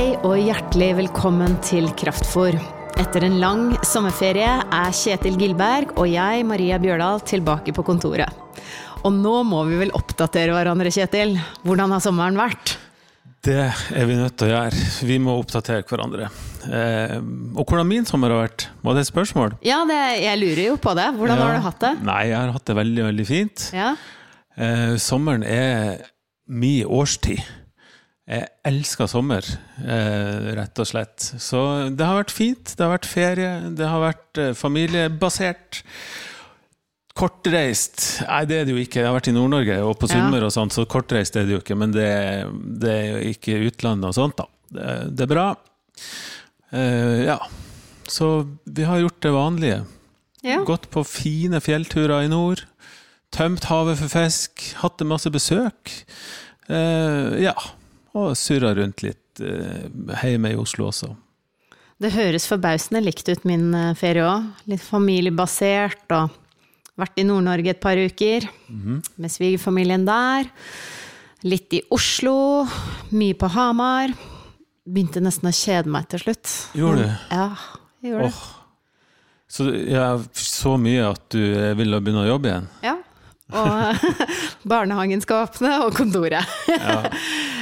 Hei og hjertelig velkommen til Kraftfor. Etter en lang sommerferie er Kjetil Gilberg og jeg, Maria Bjørdal, tilbake på kontoret. Og nå må vi vel oppdatere hverandre, Kjetil. Hvordan har sommeren vært? Det er vi nødt til å gjøre. Vi må oppdatere hverandre. Eh, og hvordan min sommer har vært? Var det et spørsmål? Ja, det, jeg lurer jo på det. Hvordan Ja. har du hatt det? Nei, jeg har hatt det veldig, veldig fint. Ja. Eh, sommeren er min årstid. Jeg elsker sommer, eh, rett og slett. Så det har vært fint. Det har vært ferie, det har vært eh, familiebasert. Kortreist Nei, det er det jo ikke. Jeg har vært i Nord-Norge og på Ja. Sunnmøre, og sånt, så kortreist er det jo ikke. Men det, det er jo ikke utlandet og sånt, da. Det, det er bra. Uh, ja. Så vi har gjort det vanlige. ja. Gått på fine fjellturer i nord. Tømt havet for fisk. Hatt masse besøk. Uh, ja. Og surra rundt litt eh, hjemme i Oslo også. Det høres forbausende likt ut min eh, ferie òg. Litt familiebasert og vært i Nord-Norge et par uker med svigerfamilien der. Litt i Oslo, mye på Hamar. Begynte nesten å kjede meg til slutt. Gjorde du? Ja, jeg gjorde det. Åh. Så, ja, så mye at du eh, ville begynne å jobbe igjen? Ja. Og barnehagen skal åpne, og kontoret. Ja.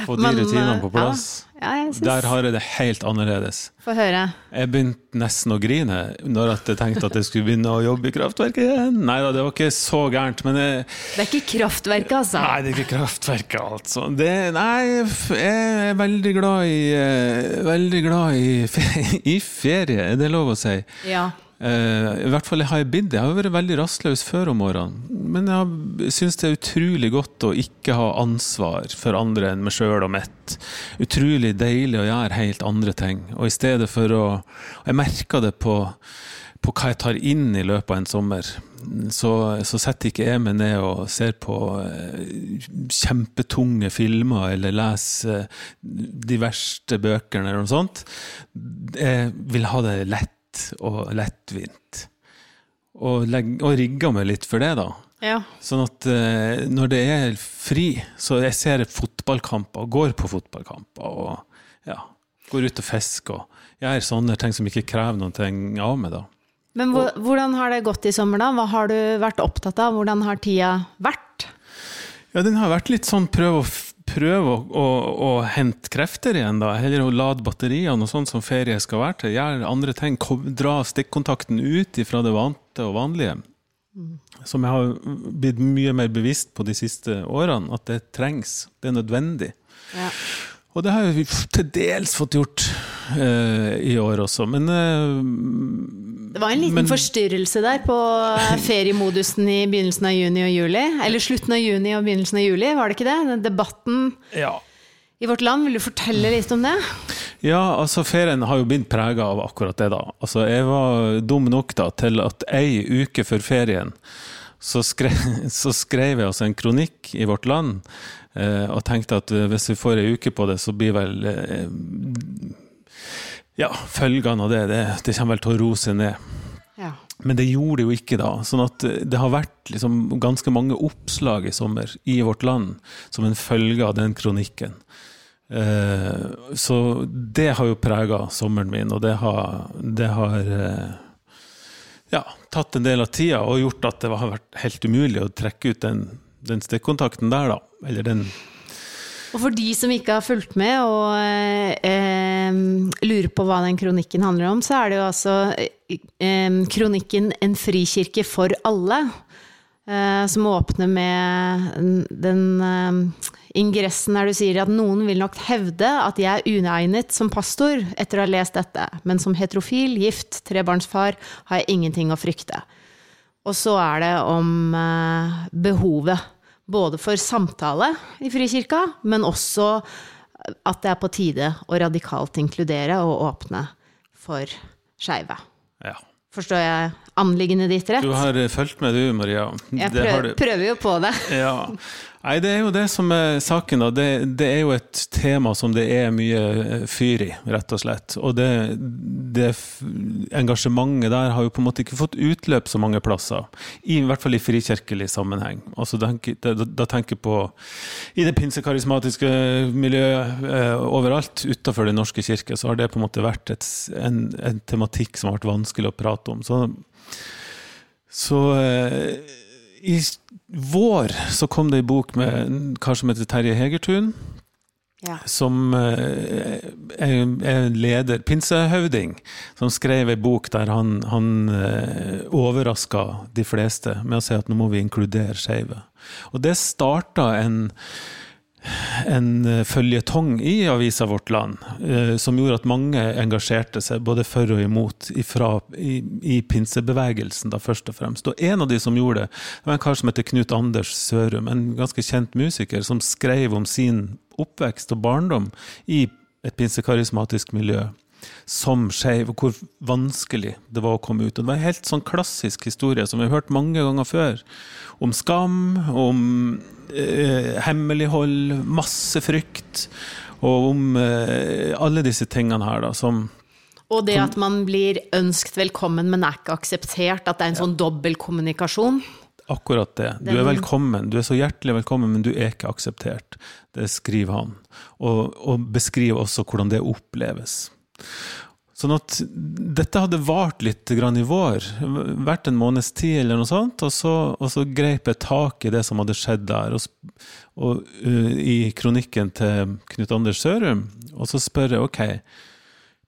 Få de Men, rutinene eh, på plass. Ja, jeg synes... Der har jeg det helt annerledes. Få høre. Jeg begynte nesten å grine når jeg tenkte at jeg skulle begynne å jobbe i kraftverket igjen. Nei da, det var ikke så gærent, men jeg, Det er ikke kraftverket, altså. Nei, det er ikke kraftverket, altså. Det, nei, jeg er veldig glad i eh, Veldig glad i, i ferie, er det lov å si? Ja. Eh, I hvert fall har jeg blitt det. Jeg har vært veldig rastløs før om morgenen. Men jeg syns det er utrolig godt å ikke ha ansvar for andre enn meg sjøl og mitt. Utrolig deilig å gjøre helt andre ting. Og i stedet for å Jeg merker det på, på hva jeg tar inn i løpet av en sommer. Så, så setter ikke jeg meg ned og ser på eh, kjempetunge filmer eller leser eh, de verste bøkene eller noe sånt. Jeg vil ha det lett og lettvint. Og, legg, og rigga meg litt for det, da. ja. Sånn at uh, når det er fri, så jeg ser fotballkamper, går på fotballkamper og ja, går ut og fisker og gjør sånne ting som ikke krever noe av meg, da. Men hvor, hvordan har det gått i sommer, da? Hva har du vært opptatt av? Hvordan har tida vært? Ja, den har vært litt sånn prøve å, prøve å, å, å hente krefter igjen, da. Heller å lade batteriene og sånn som ferie skal være til. Gjøre andre ting. Kom, dra stikkontakten ut ifra det vante og vanlige. Som jeg har blitt mye mer bevisst på de siste årene, at det trengs. Det er nødvendig. Ja. Og det har vi til dels fått gjort eh, i år også, men eh, Det var en liten Men- forstyrrelse der på feriemodusen i begynnelsen av juni og juli. Eller slutten av juni og begynnelsen av juli, var det ikke det? Den debatten ja. i vårt land. Vil du fortelle litt om det? Ja, altså ferien har jo blitt prega av akkurat det, da. Altså, jeg var dum nok da til at ei uke før ferien så skrev, så skrev jeg altså en kronikk i Vårt Land eh, og tenkte at eh, hvis vi får ei uke på det, så blir vel eh, Ja, følgene av det, det, det kommer vel til å roe seg ned. Ja. Men det gjorde det jo ikke da. Sånn at det har vært liksom ganske mange oppslag i sommer i vårt land som en følge av den kronikken. Eh, så det har jo prega sommeren min, og det har, det har eh, ja, tatt en del av tida og gjort at det har vært helt umulig å trekke ut den, den stikkontakten der, da. Eller den Og for de som ikke har fulgt med og eh, lurer på hva den kronikken handler om, så er det jo altså eh, kronikken 'En frikirke for alle', eh, som åpner med den ingressen der du sier at noen vil nok hevde at jeg er uegnet som pastor etter å ha lest dette, men som heterofil, gift, trebarnsfar har jeg ingenting å frykte. Og så er det om eh, behovet både for samtale i Frikirka, men også at det er på tide å radikalt inkludere og åpne for skeive. Ja. Forstår jeg anliggendet ditt rett? Du har eh, fulgt med, du, Maria. Jeg Det har prøver, du. prøver jo på det. Ja. Nei, det er jo det som er saken. da. Det, det er jo et tema som det er mye eh, fyr i, rett og slett. Og det, det engasjementet der har jo på en måte ikke fått utløp så mange plasser. I, hvert fall i frikirkelig sammenheng. Altså, da, da, tenker jeg på i det pinsekarismatiske miljøet eh, overalt utenfor Den norske kirke, så har det på en måte vært et, en, en, tematikk som har vært vanskelig å prate om. Så, så eh, i vår så kom det ei bok med en kar som heter Terje Hegertun ja. som eh, er leder, pinsehøvding, som skrev ei bok der han, han eh, overraska de fleste med å si at nå må vi inkludere skeive. Og det starta en en eh, føljetong i avisa Vårt Land, eh, som gjorde at mange engasjerte seg både for og imot ifra, i, i, pinsebevegelsen, da først og fremst. Og en av de som gjorde det, var en kar som heter Knut Anders Sørum, en ganske kjent musiker, som skrev om sin oppvekst og barndom i et pinsekarismatisk miljø som skeiv, og hvor vanskelig det var å komme ut. Og det var en helt sånn klassisk historie som vi har hørt mange ganger før. Om skam, om eh, hemmelighold, masse frykt. Og om eh, alle disse tingene her, da, som og det at man blir ønskt velkommen, men er ikke akseptert. At det er en sånn dobbeltkommunikasjon. Akkurat det. Du er velkommen. Du er så hjertelig velkommen, men du er ikke akseptert. Det skriver han. Og, og beskriver også hvordan det oppleves. Sånn at dette hadde vart litt i vår, vært en måneds tid eller noe sånt, og så, og så grep jeg tak i det som hadde skjedd der, og, og uh, i kronikken til Knut Anders Sørum, og så spør jeg ok,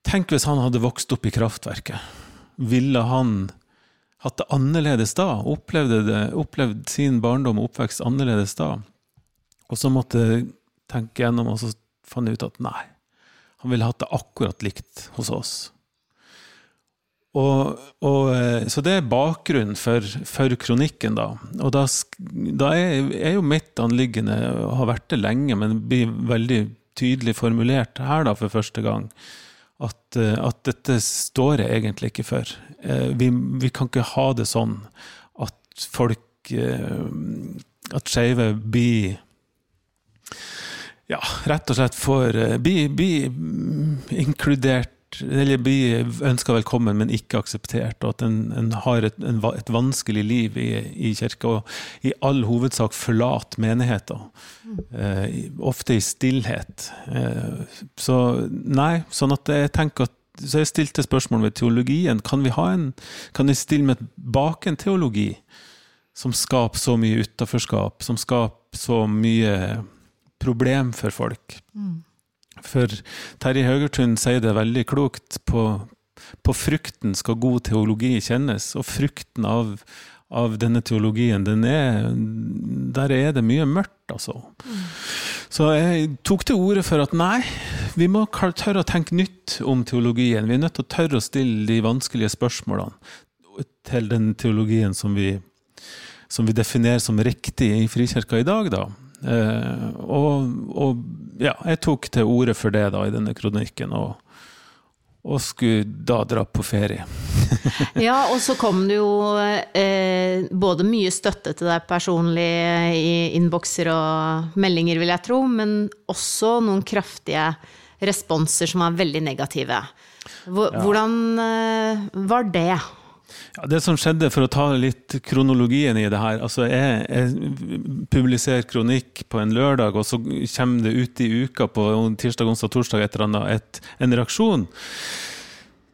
tenk hvis han hadde vokst opp i kraftverket, ville han hatt det annerledes da? Opplevde, det, opplevd sin barndom og oppvekst annerledes da? Og så måtte jeg tenke gjennom, og så fant jeg ut at nei han ville hatt det akkurat likt hos oss. Og, og, eh, så det er bakgrunnen for, for kronikken, da. Og da, da er, er, jo mitt anliggende, og har vært det lenge, men det blir veldig tydelig formulert her da for første gang, at, eh, at dette står jeg egentlig ikke for. Eh, vi, vi, kan ikke ha det sånn at folk At skeive blir ja, rett og slett får eh, bli, bli inkludert eller bli ønska velkommen, men ikke akseptert, og at en, en har et, en, et, vanskelig liv i, i kirka, og i all hovedsak forlater menigheter. Eh, ofte i stillhet. Eh, så nei, sånn at jeg tenker at så jeg stilte spørsmål ved teologien. Kan vi ha en, kan jeg stille meg bak en teologi som skaper så mye utaforskap, som skaper så mye problem for folk. Mm. For Terje Høgertun sier det veldig klokt. På, på, frukten skal god teologi kjennes, og frukten av, av denne teologien, den er, der er det mye mørkt, altså. Mm. Så jeg tok til orde for at nei, vi må tørre å tenke nytt om teologien. Vi er nødt til å tørre å stille de vanskelige spørsmålene til den teologien som vi, som vi definerer som riktig i Frikirka i dag, da. Eh, og, og, ja, jeg tok til orde for det da i denne kronikken, og, og skulle da dra på ferie. ja, og så kom det jo eh, både mye støtte til deg personlig i innbokser og meldinger, vil jeg tro, men også noen kraftige responser som var veldig negative. Hvordan eh, var det? Ja, det som skjedde, for å ta litt kronologien i det her altså Jeg, jeg publiserer kronikk på en lørdag, og så kommer det ut i uka på tirsdag, onsdag, torsdag et eller annet, et, en reaksjon.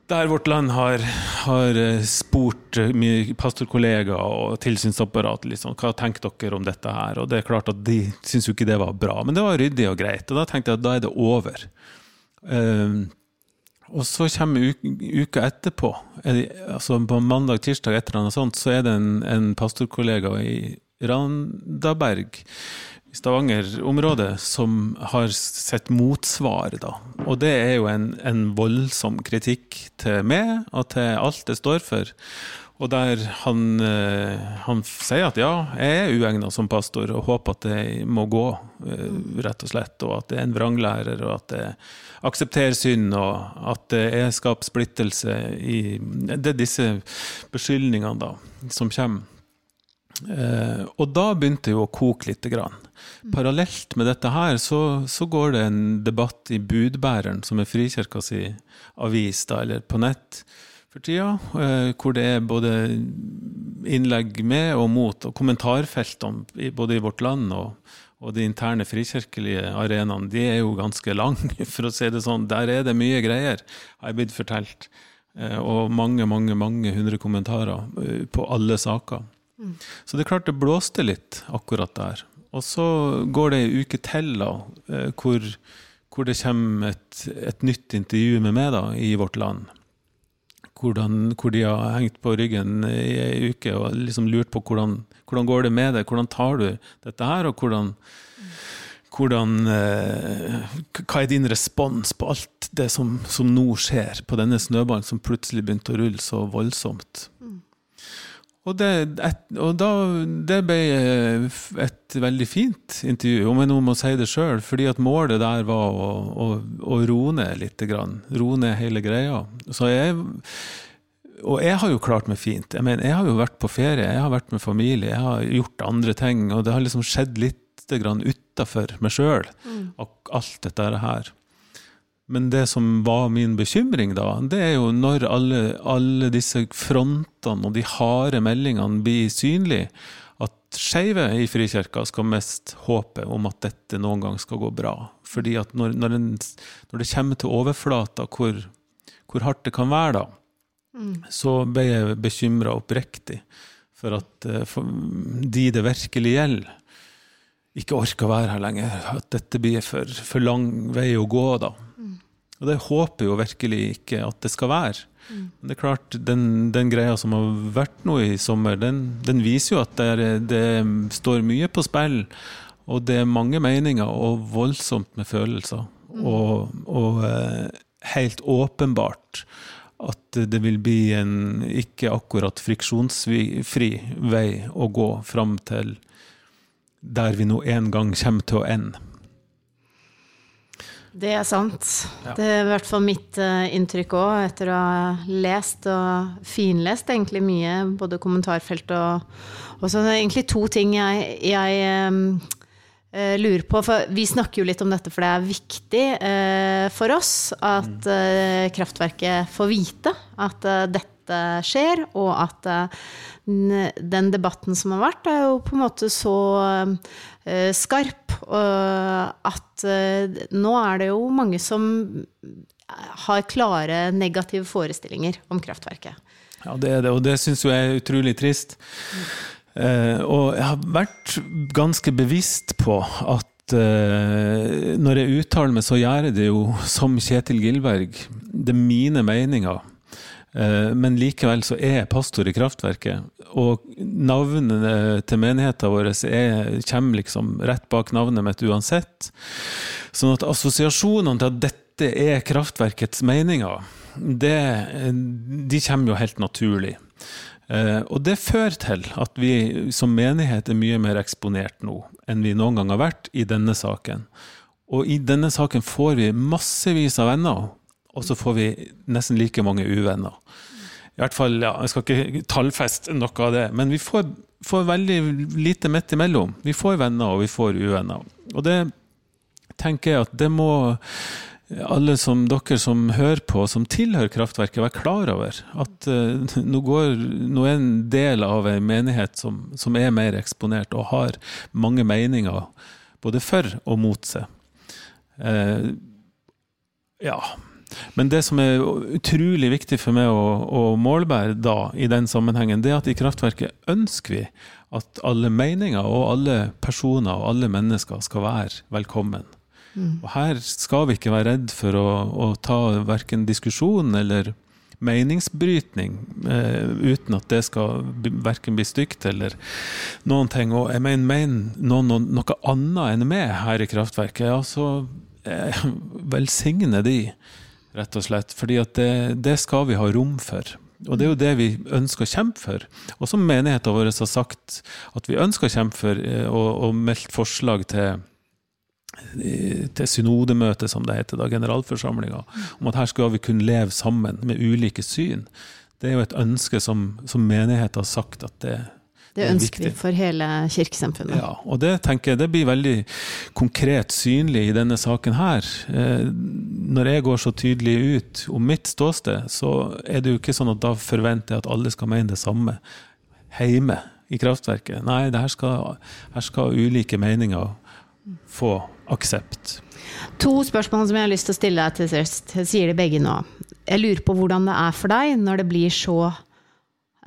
Der Vårt Land har, har eh, spurt eh, pastorkollegaer og tilsynsapparat liksom, hva tenker dere om dette her. Og det er klart at De syns jo ikke det var bra, men det var ryddig og greit. Og Da tenkte jeg at da er det over. Um, og så kommer uka etterpå, altså på mandag, tirsdag, et eller annet sånt, så er det en, en pastorkollega i Randaberg, i Stavanger-området, som har sett motsvar, da. Og det er jo en, en voldsom kritikk til meg og til alt det står for. Og der han, eh, han, sier at ja, jeg er uegna som pastor, og håper at det må gå, eh, rett og slett. Og at det er en vranglærer, og at det aksepterer synd, og at det er skapt splittelse i Det er disse beskyldningene da, som kommer. Eh, og da begynte jo å koke lite grann. Parallelt med dette her så, så, går det en debatt i Budbæreren, som er Frikirka si avis, da, eller på nett for tida, eh, hvor det er både innlegg med og mot, og kommentarfeltene både i Vårt Land og, og de interne frikirkelige arenaene, de er jo ganske lange, for å si det sånn. Der er det mye greier, har jeg blitt fortalt. Eh, og mange, mange, mange hundre kommentarer eh, på alle saker. Mm. Så det er klart det blåste litt akkurat der. Og så går det ei uke til da, hvor, hvor, det kommer et, et, nytt intervju med meg da, i Vårt Land. Hvordan, hvor de har hengt på ryggen i ei uke og liksom lurt på hvordan, hvordan går det med deg, hvordan tar du dette her, og hvordan, hvordan Hva er din respons på alt det som, som, nå skjer på denne snøballen som plutselig begynte å rulle så voldsomt. Mm. Og, det, et, og da, det, ble et veldig fint intervju, om jeg nå må si det sjøl. Fordi at målet der var å, å, å roe ned. Grann. Roe ned hele greia. Så jeg, og jeg har jo klart meg fint. Jeg, mener, jeg har jo vært på ferie, jeg har vært med familie, jeg har gjort andre ting. Og det har liksom skjedd litt utafor meg sjøl, mm. alt dette her. Men det som var min bekymring da, det er jo når alle, alle disse frontene og de harde meldingene blir synlige, at skeive i Frikirka skal mest håpe om at dette noen gang skal gå bra. Fordi at når, når, den, når det kommer til overflata, hvor, hvor, hardt det kan være da, mm. så ble jeg bekymra oppriktig for at eh, for de det virkelig gjelder, ikke orker å være her lenger. At dette blir for, for lang vei å gå, da. Og det håper jo virkelig ikke at det skal være. Mm. Men det er klart, den, den, greia som har vært nå i sommer, den, den viser jo at det, det, står mye på spill. Og det er mange meninger, og voldsomt med følelser. Mm. Og, og eh, helt åpenbart at det vil bli en ikke akkurat friksjonsfri vei å gå fram til der vi nå en gang kommer til å ende. Det er sant. Ja. Det er i hvert fall mitt uh, inntrykk òg, etter å ha lest og finlest egentlig mye, både kommentarfelt og Og så er egentlig to ting jeg, jeg um, uh, lurer på. For vi snakker jo litt om dette, for det er viktig uh, for oss at kraftverket får vite at dette skjer, og at den debatten som har vært, er jo på en måte så skarp at eh, nå er det jo mange som har klare negative forestillinger om kraftverket. Ja, det er det, og det syns jeg er utrolig trist. Og jeg har vært ganske bevisst på at når jeg uttaler meg, så gjør jeg det jo som Kjetil Gilberg. Det er mine meninger. Uh, men likevel så er jeg pastor i Kraftverket. Og navnene til menigheten vår er, kommer liksom rett bak navnet mitt uansett. Sånn at assosiasjonene til at dette er kraftverkets meninger, det, de kommer jo helt naturlig. Eh, og det fører til at vi som menighet er mye mer eksponert nå enn vi noen gang har vært i denne saken. Og i denne saken får vi massevis av venner, og så får vi nesten like mange uvenner. I hvert fall, ja, Jeg skal ikke tallfeste noe av det, men vi får, får, veldig lite midt imellom. Vi får venner, og vi får uvenner. Og det tenker jeg at det må alle som dere som hører på, som tilhører kraftverket, være klar over. At uh, nå, går, nå er en del av en menighet som, som, er mer eksponert og har mange meninger, både for og mot seg. Uh, ja, men det som er utrolig viktig for meg å, å målbære da, i den sammenhengen, det er at i kraftverket ønsker vi at alle meninger og alle personer og alle mennesker skal være velkommen. Mm. Og her skal vi ikke være redd for å, å ta verken diskusjon eller meningsbrytning eh, uten at det skal verken bli stygt eller noen ting. Og jeg mener, mener noen, noen, noe annet enn meg her i kraftverket, ja, så eh, velsigne de rett og slett. Fordi at det, det, skal vi ha rom for. Og det er jo det vi ønsker å kjempe for. Og som menigheten vår har sagt at vi ønsker å kjempe for, eh, og, og meldt forslag til eh, til synodemøtet, som det heter, da, generalforsamlinga, om at her skal vi kunne leve sammen med ulike syn. Det er jo et ønske som, som menigheten har sagt at det, Det ønsker vi for hele kirkesamfunnet. Ja, og det tenker jeg det blir veldig konkret synlig i denne saken her. Eh, når jeg går så tydelig ut om mitt ståsted, så er det jo ikke sånn at da forventer jeg at alle skal mene det samme hjemme i kraftverket. Nei, her skal, her skal ulike meninger få aksept. To spørsmål som jeg har lyst til å stille deg til sist. Jeg sier det begge nå. Jeg lurer på hvordan det er for deg når det blir så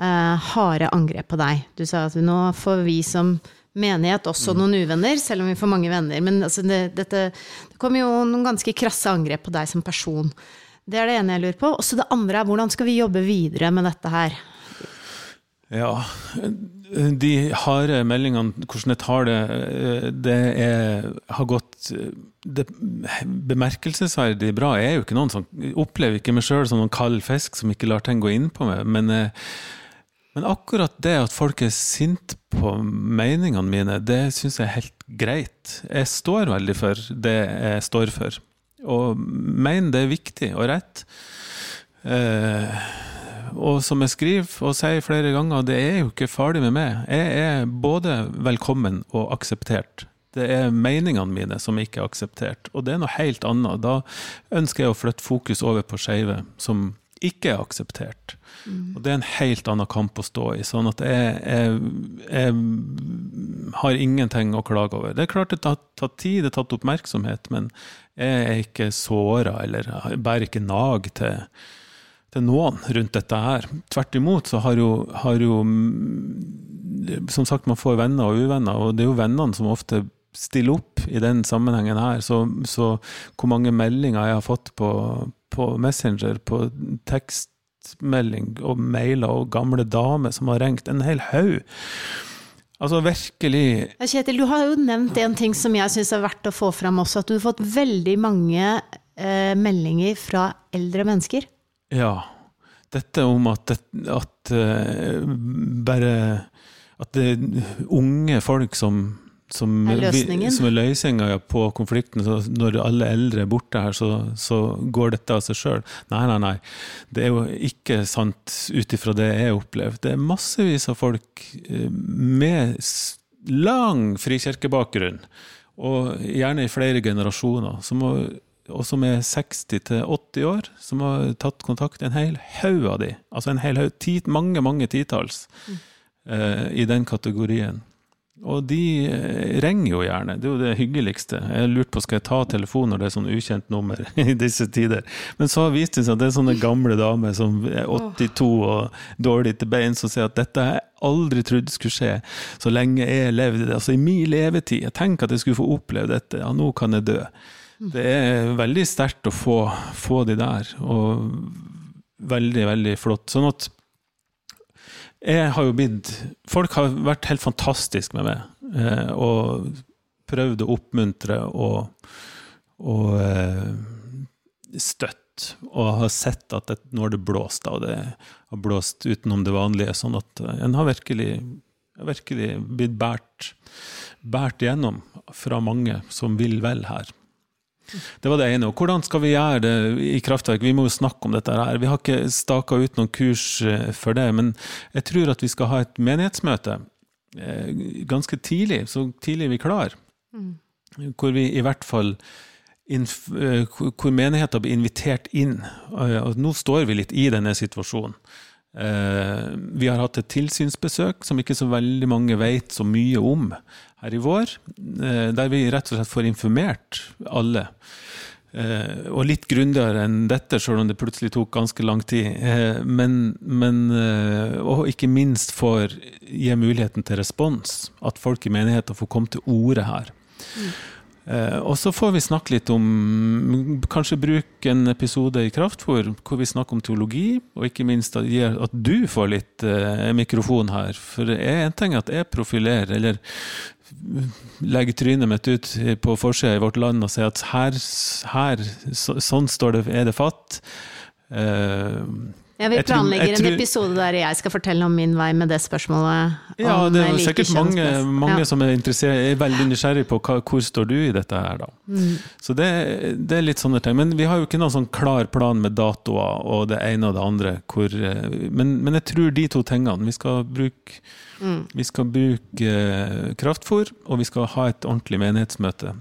harde angrep på deg. Du sa at nå får vi som menighet også noen uvenner, selv om vi får mange venner. Men altså, det, dette, det kommer jo noen ganske krasse angrep på deg som person. Det er det ene jeg lurer på. Og så det andre er hvordan skal vi jobbe videre med dette her? Ja, de harde meldingene, hvordan jeg tar det, det er, har gått det bemerkelsesverdig bra. Jeg er jo ikke noen som opplever ikke meg sjøl som noen kald fisk som ikke lar ting gå inn på meg. Men men akkurat det at folk er sinte på meningene mine, det syns jeg er helt greit. Jeg står veldig for det jeg står for, og mener det er viktig og rett. Eh, og som jeg skriver og sier flere ganger, det er jo ikke farlig med meg. Jeg er både velkommen og akseptert. Det er meningene mine som ikke er akseptert, og det er noe helt annet. Da ønsker jeg å flytte fokus over på skeive, som ikke er akseptert. Mm. Og det er en helt annen kamp å stå i. sånn at jeg, jeg, jeg har ingenting å klage over. Det er klart det har tatt tid, det har tatt oppmerksomhet, men jeg er ikke såra eller bærer ikke nag til, til, noen rundt dette her. Tvert imot så har jo, har jo Som sagt, man får venner og uvenner, og det er jo vennene som ofte stiller opp i den sammenhengen her. Så, så hvor mange meldinger jeg har fått på, på Messenger, på tekstmelding og mailer og gamle damer som har ringt. En hel haug. Altså virkelig Kjetil, du har jo nevnt en ting som jeg syns er verdt å få fram også. At du har fått veldig mange eh, meldinger fra eldre mennesker. Ja. Dette om at, at uh, bare At det er unge folk som som er, som er løsninga på konflikten. Så når alle eldre er borte her, så, så går dette av seg sjøl. Nei, nei, nei. Det er jo ikke sant ut ifra det jeg har opplevd. Det er massevis av folk eh, med lang frikirkebakgrunn, og gjerne i flere generasjoner, som har, og som er 60 80 år, som har tatt kontakt. En hel haug av de. Altså en hel haug, mange, mange titalls mm. uh, i den kategorien. Og de eh, ringer jo gjerne, det er jo det hyggeligste. Jeg har lurt på skal jeg ta telefonen når det er sånn ukjent nummer i disse tider. Men så har vist det seg at det er sånne gamle damer som er 82 og dårlig til bein, som sier at dette har jeg aldri trodd skulle skje så lenge jeg levde. Altså i min levetid. Jeg tenker at jeg skulle få oppleve dette. Ja, nå kan jeg dø. Det er veldig sterkt å få, få de der. Og veldig, veldig flott. Sånn at jeg har jo blitt Folk har vært helt fantastiske med meg. Eh, og prøvd å oppmuntre og, og eh, støtte. Og har sett at det, nå har det blåst, og det har blåst utenom det vanlige. Sånn at en har virkelig, virkelig blitt båret gjennom fra mange som vil vel her. Det var det ene. Og hvordan skal vi gjøre det i Kraftverk? Vi må jo snakke om dette her. Vi har ikke staka ut noen kurs eh, for det, men jeg tror at vi skal ha et menighetsmøte eh, ganske tidlig, så tidlig vi klarer. Mm. Hvor vi i hvert fall eh, hvor menigheten blir invitert inn. Og nå står vi litt i denne situasjonen. Vi har hatt et tilsynsbesøk som ikke så veldig mange vet så mye om her i vår, eh, der vi rett og slett får informert alle. Eh, og litt grundigere enn dette, selv om det plutselig tok ganske lang tid. Eh, men, men Og ikke minst får gi muligheten til respons. At folk i menigheten får komme til orde her. Mm. Og så får vi snakke litt om Kanskje bruke en episode i Kraftfor hvor vi snakker om teologi, og ikke minst at du får litt mikrofon her. For det er en ting at jeg profilerer, eller legger trynet mitt ut på forsida i Vårt Land og sier at her, her så, sånn står det, er det fatt. Eh, Ja, vi Jeg tror- planlegger jeg tror- en episode der jeg skal fortelle om min vei med det spørsmålet. Ja, det er sikkert mange, mange Ja. som er, interessert, er veldig nysgjerrig på hva, hvor står du i dette her, da. Mm. Så det, det er litt sånne ting. Men vi har jo ikke noen sånn klar plan med datoer og det ene og det andre. Hvor, eh, men, men jeg tror de to tingene Vi skal bruke, Mm. vi skal bruke eh, kraftfôr, og vi skal ha et ordentlig menighetsmøte.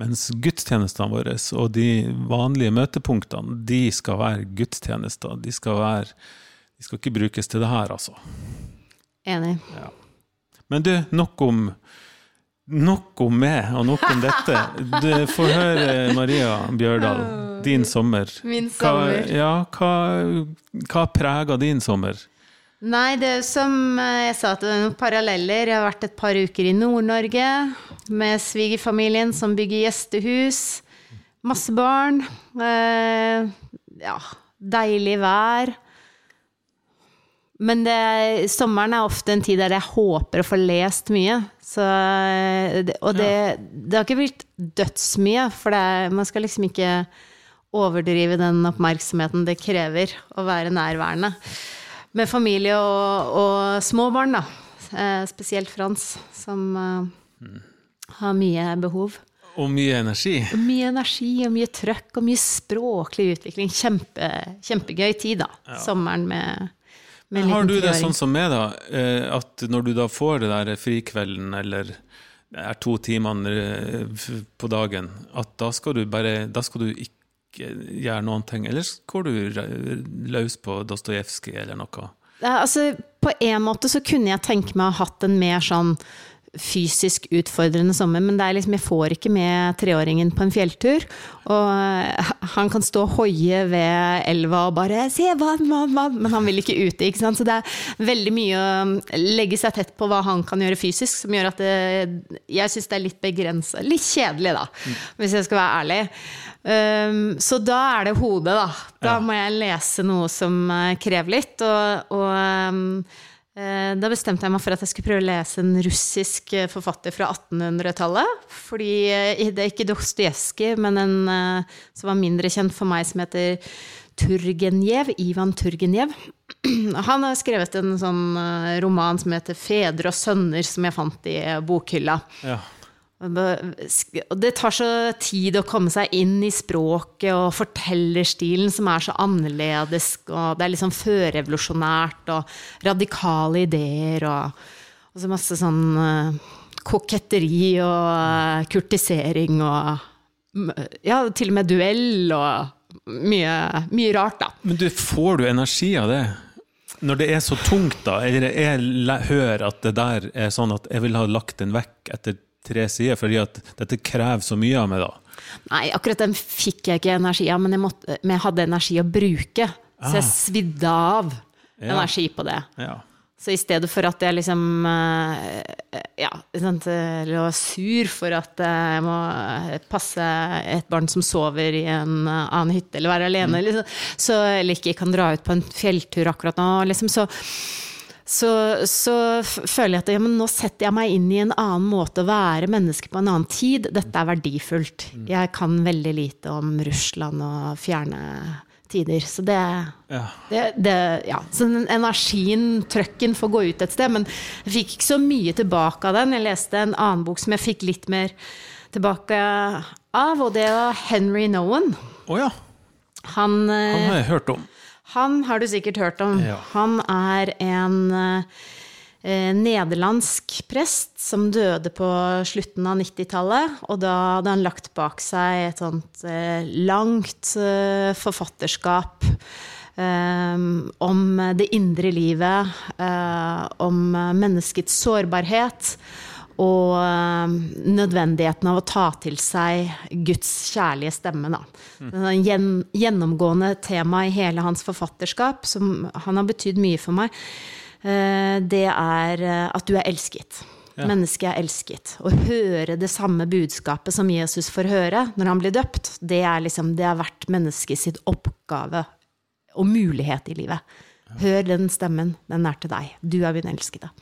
Mens gudstjenestene våre og de vanlige møtepunktene, de skal være gudstjenester. De skal, være, de skal ikke brukes til det her, altså. Enig. Men du, nok om Nok om meg, og nok om dette. Du får høre, Maria Bjørdal, din sommer. Min Hva, sommer. ja, hva, hva preger din sommer? Nei, det er som eh, jeg sa, at det er noen paralleller. Jeg har vært et par uker i Nord-Norge med svigerfamilien som bygger gjestehus. Masse barn. Eh, ja, deilig vær. Men det, sommeren er ofte en tid der jeg håper å få lest mye. Så, og det, det har ikke blitt dødsmye, for det man skal liksom ikke overdrive den oppmerksomheten det krever å være nærværende. Med familie og, og små barn, da. Eh, Spesielt Frans, som eh, har mye behov. Og mye energi. Og mye energi og mye trøkk og mye språklig utvikling. Kjempe, kjempegøy tid, da. Sommeren med, med Men Har du det sånn som meg, da? eh, At når du da får det der frikvelden, eller det er to timene eh, på dagen, at da skal du bare Da skal du ikke gjøre noen ting? Eller går du løs på Dostojevskij eller noe? Altså, på en måte så kunne jeg tenke meg å ha hatt en mer sånn fysisk utfordrende sommer, men det er liksom, jeg får ikke med treåringen på en fjelltur. Og eh, han kan stå og hoie ved elva og bare 'se vann, vann, vann', men han vil ikke ute. ikke sant? Så det er veldig mye å legge seg tett på hva han kan gjøre fysisk, som gjør at det, jeg syns det er litt begrensa. Litt kjedelig, da, hvis jeg skal være ærlig. Um, så da er det hodet, da. Da må jeg lese noe som eh, krever litt. Og, og um, eh, da bestemte jeg meg for at jeg skulle prøve å lese en russisk eh, forfatter fra 1800-tallet. Fordi eh, det er ikke Dostojevskij, men en eh, som var mindre kjent for meg, som heter Turgenev. Ivan Turgenev. Han har skrevet en sånn eh, roman som heter 'Fedre og sønner', som jeg fant i eh, bokhylla. Ja. Det tar så tid å komme seg inn i språket og fortellerstilen som er så annerledes, og det er liksom førrevolusjonært og radikale ideer og, og så masse sånn eh, koketteri og eh, kurtisering og Ja, til og med duell og mye, mye rart, da. Men du, får du energi av det? Når det er så tungt, da? Eller jeg hører at det der er sånn at jeg vil ha lagt den vekk etter tre sider, fordi at dette krever så mye av meg, da. Nei, akkurat den fikk jeg ikke energi av, men jeg, måtte, men jeg hadde energi å bruke. Så jeg Ah. svidde av Ja. energi på det. Ja. Så i stedet for at jeg liksom eh, Ja, eller var sur for at eh, jeg må passe et barn som sover i en eh, annen hytte, eller være alene, liksom, så, eller ikke kan dra ut på en fjelltur akkurat nå, liksom, så så, så føler jeg at ja, men nå setter jeg meg inn i en annen måte å være menneske på en annen tid. Dette er verdifullt. Jeg kan veldig lite om Russland og fjerne tider. Så det, Ja. det, det Ja. Så energien, trøkken, får gå ut et sted. Men jeg fikk ikke så mye tilbake av den. Jeg leste en annen bok som jeg fikk litt mer tilbake av, og det var Henry Nowen. Oh, ja. Han, eh, Han har jeg hørt om. Han har du sikkert hørt om. Ja. Han er en eh, nederlandsk prest som døde på slutten av 90-tallet. Og da hadde han lagt bak seg et sånt eh, langt eh, forfatterskap. eh, om det indre livet, eh, om menneskets sårbarhet og eh, nødvendigheten av å ta til seg Guds kjærlige stemme. Da. Det er en gjennomgående tema i hele hans forfatterskap, som han har betydd mye for meg, eh, det er eh, at du er elsket. Ja. Mennesket er elsket. Å høre det samme budskapet som Jesus får høre når han blir døpt, det, er liksom, det har vært mennesket sitt oppgave og mulighet i livet. Hør den stemmen, den er til deg. Du er min elskede.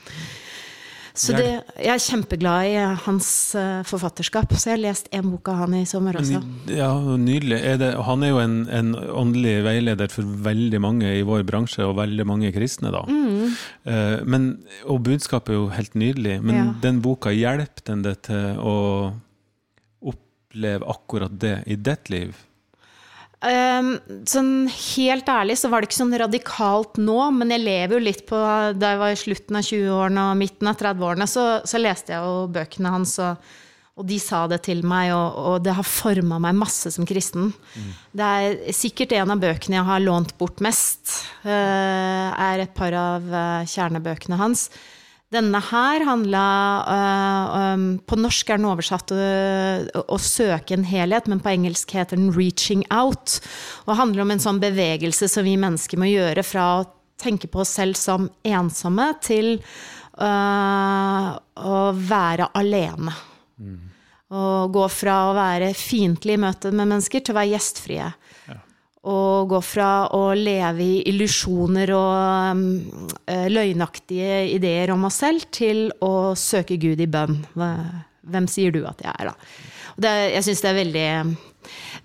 Så det, jeg er kjempeglad i hans uh, forfatterskap, så jeg har lest en bok av han i sommer også. Ja, Nydelig. Er det, han er jo en, en, åndelig veileder for veldig mange i vår bransje, og veldig mange kristne, da. Mm. Uh, men, og budskapet er jo helt nydelig, men ja. den boka, hjelper den det til å oppleve akkurat det i ditt liv? Um, sånn helt ærlig så var det ikke sånn radikalt nå, men jeg lever jo litt på Da jeg var i slutten av 20-årene og midten av 30-årene, så, så, leste jeg jo bøkene hans, og, og, de sa det til meg, og, og det har forma meg masse som kristen. Mm. Det er sikkert en av bøkene jeg har lånt bort mest, uh, er et par av uh, kjernebøkene hans. Denne her handla uh, um, På norsk er den oversatt uh, 'Å søke en helhet', men på engelsk heter den 'Reaching Out'. Og handler om en sånn bevegelse som vi mennesker må gjøre fra å tenke på oss selv som ensomme, til uh, å være alene. Mm. Og gå fra å være fiendtlig i møte med mennesker til å være gjestfrie. Å gå fra å leve i illusjoner og um, løgnaktige ideer om oss selv, til å søke Gud i bønn. Hvem sier du at jeg er, da? Det, jeg syns det er veldig,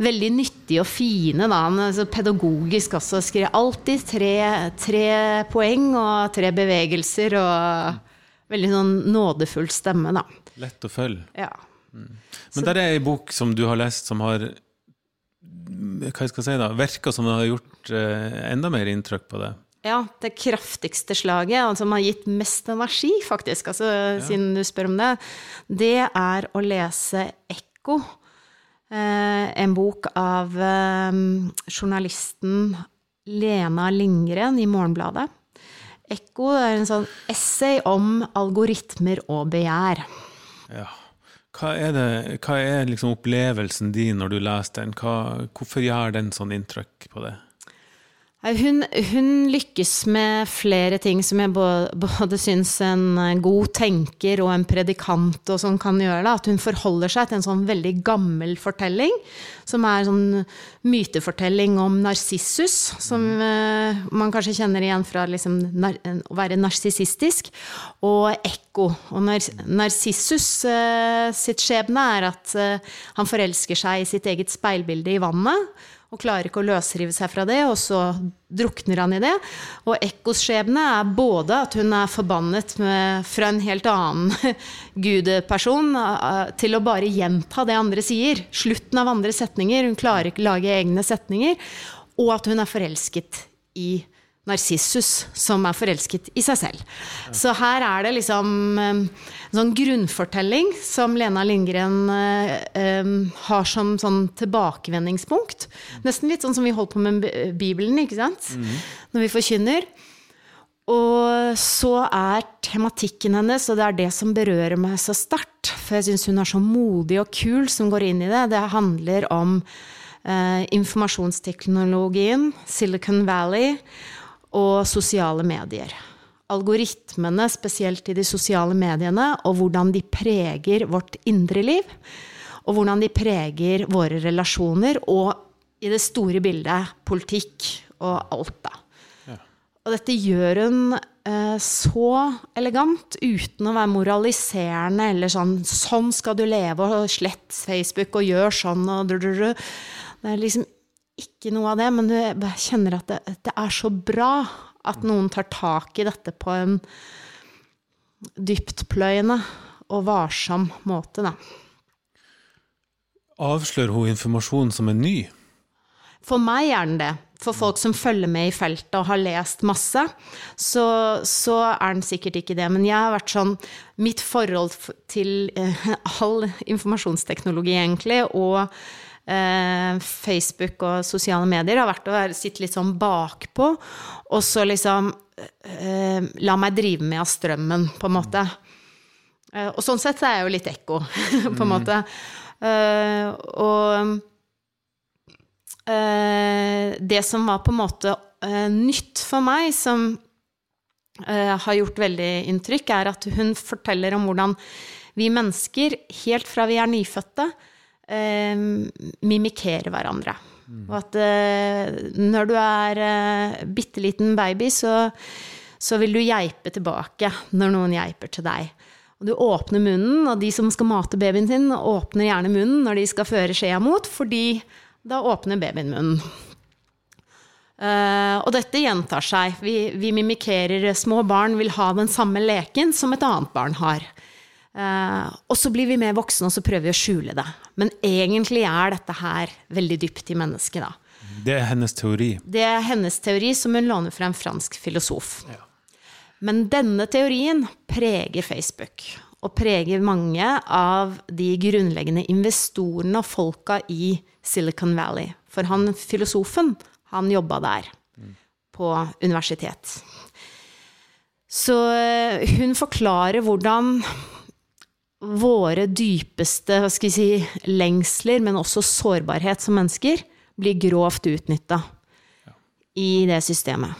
veldig nyttig og fine. Da. Han er så pedagogisk også. Skriver alltid tre, tre poeng og tre bevegelser. Og veldig sånn nådefull stemme, da. Lett å følge. Ja. Mm. Men der er ei bok som du har lest, som har hva jeg skal si da, virker som det har gjort eh, enda mer inntrykk på det. Ja, det kraftigste slaget, altså som har gitt mest energi, faktisk, altså, ja. siden du spør om det, det er å lese Ekko. Eh, en bok av eh, journalisten Lena Lindgren i Morgenbladet. Ekko er en sånn essay om algoritmer og begjær. Ja. Hva er, det, hva er liksom opplevelsen din når du leser den? Hva, hvorfor gjør den sånn inntrykk på deg? Hun, hun, lykkes med flere ting som jeg både, både syns en god tenker og en predikant og sånn kan gjøre. Da. At hun forholder seg til en sånn veldig gammel fortelling, som er en sånn mytefortelling om Narsissus, som uh, man kanskje kjenner igjen fra liksom, nar, å være narsissistisk, og ekko. Og nar, Narsissus uh, sitt skjebne er at uh, han forelsker seg i sitt eget speilbilde i vannet og klarer ikke å løsrive seg fra det, og så drukner han i det. Og Ekkos skjebne er både at hun er forbannet med, fra en helt annen gudeperson til å bare gjenta det andre sier. Slutten av andre setninger. Hun klarer ikke å lage egne setninger. Og at hun er forelsket i Narsissus, som er forelsket i seg selv. Så her er det liksom en sånn grunnfortelling som Lena Lindgren eh, har som sånn tilbakevendingspunkt. Nesten litt sånn som vi holdt på med Bibelen, ikke sant? Mm. Når vi forkynner. Og så er tematikken hennes, og det er det som berører meg så sterkt, for jeg syns hun er så modig og kul som går inn i det, det handler om eh, informasjonsteknologien, Silicon Valley og sosiale medier. Algoritmene, spesielt i de sosiale mediene, og hvordan de preger vårt indre liv. Og hvordan de preger våre relasjoner, og i det store bildet politikk og alt, da. Ja. Og dette gjør hun eh, så elegant, uten å være moraliserende eller sånn 'Sånn skal du leve, og slett Facebook, og gjør sånn', og drrrr. Det er liksom ikke noe av det, men du kjenner at det, det, er så bra at noen tar tak i dette på en dyptpløyende og varsom måte, da. Avslører hun informasjon som er ny? For meg er den det. For folk som følger med i feltet og har lest masse, så, så er den sikkert ikke det. Men jeg har vært sånn Mitt forhold til eh, all informasjonsteknologi, egentlig, og Facebook og sosiale medier har vært å sitte litt sånn bakpå, og så liksom eh, la meg drive med av strømmen, på en måte. Eh, og sånn sett så er jeg jo litt ekko, på en mm. måte. Eh, og eh, det som var på en måte eh, nytt for meg, som har gjort veldig inntrykk, er at hun forteller om hvordan vi mennesker, helt fra vi er nyfødte, eh, mimikere hverandre. Mm. Og at eh, når du er eh, bitte liten baby, så, så, vil du geipe tilbake når noen geiper til deg. Og du åpner munnen, og de som skal mate babyen sin, åpner gjerne munnen når de skal føre skjea mot, fordi da åpner babyen munnen. Uh, og dette gjentar seg. Vi, vi, mimikerer Små barn vil ha den samme leken som et annet barn har. Uh, og så blir vi mer voksne, og så prøver vi å skjule det. Men egentlig er dette her veldig dypt i mennesket, da. Det er hennes teori. Det er hennes teori, som hun låner fra en fransk filosof. Ja. Men denne teorien preger Facebook. Og preger mange av de grunnleggende investorene og folka i Silicon Valley. For han filosofen han jobba der, på universitet. Så eh, hun forklarer hvordan våre dypeste hva skal si, lengsler, men også sårbarhet som mennesker, blir grovt utnytta i det systemet.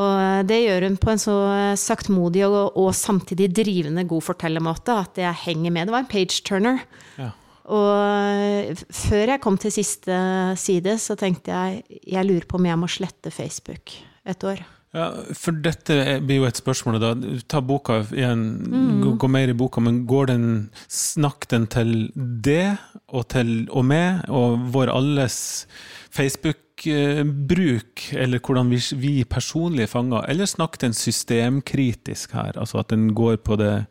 Og det gjør hun på en så saktmodig og, og samtidig drivende god fortellermåte at jeg henger med. Det var en page-turner. Ja. Og før jeg kom til siste side, så tenkte jeg jeg lurer på om jeg må slette Facebook et år. Ja, For dette blir jo et spørsmål, da. Ta boka igjen, mm. gå, mer i boka, men går den Snakk den til det og til og med, og vår alles Facebook-bruk, eller hvordan vi, vi personlig fanger, eller snakk den systemkritisk her? Altså at den går på det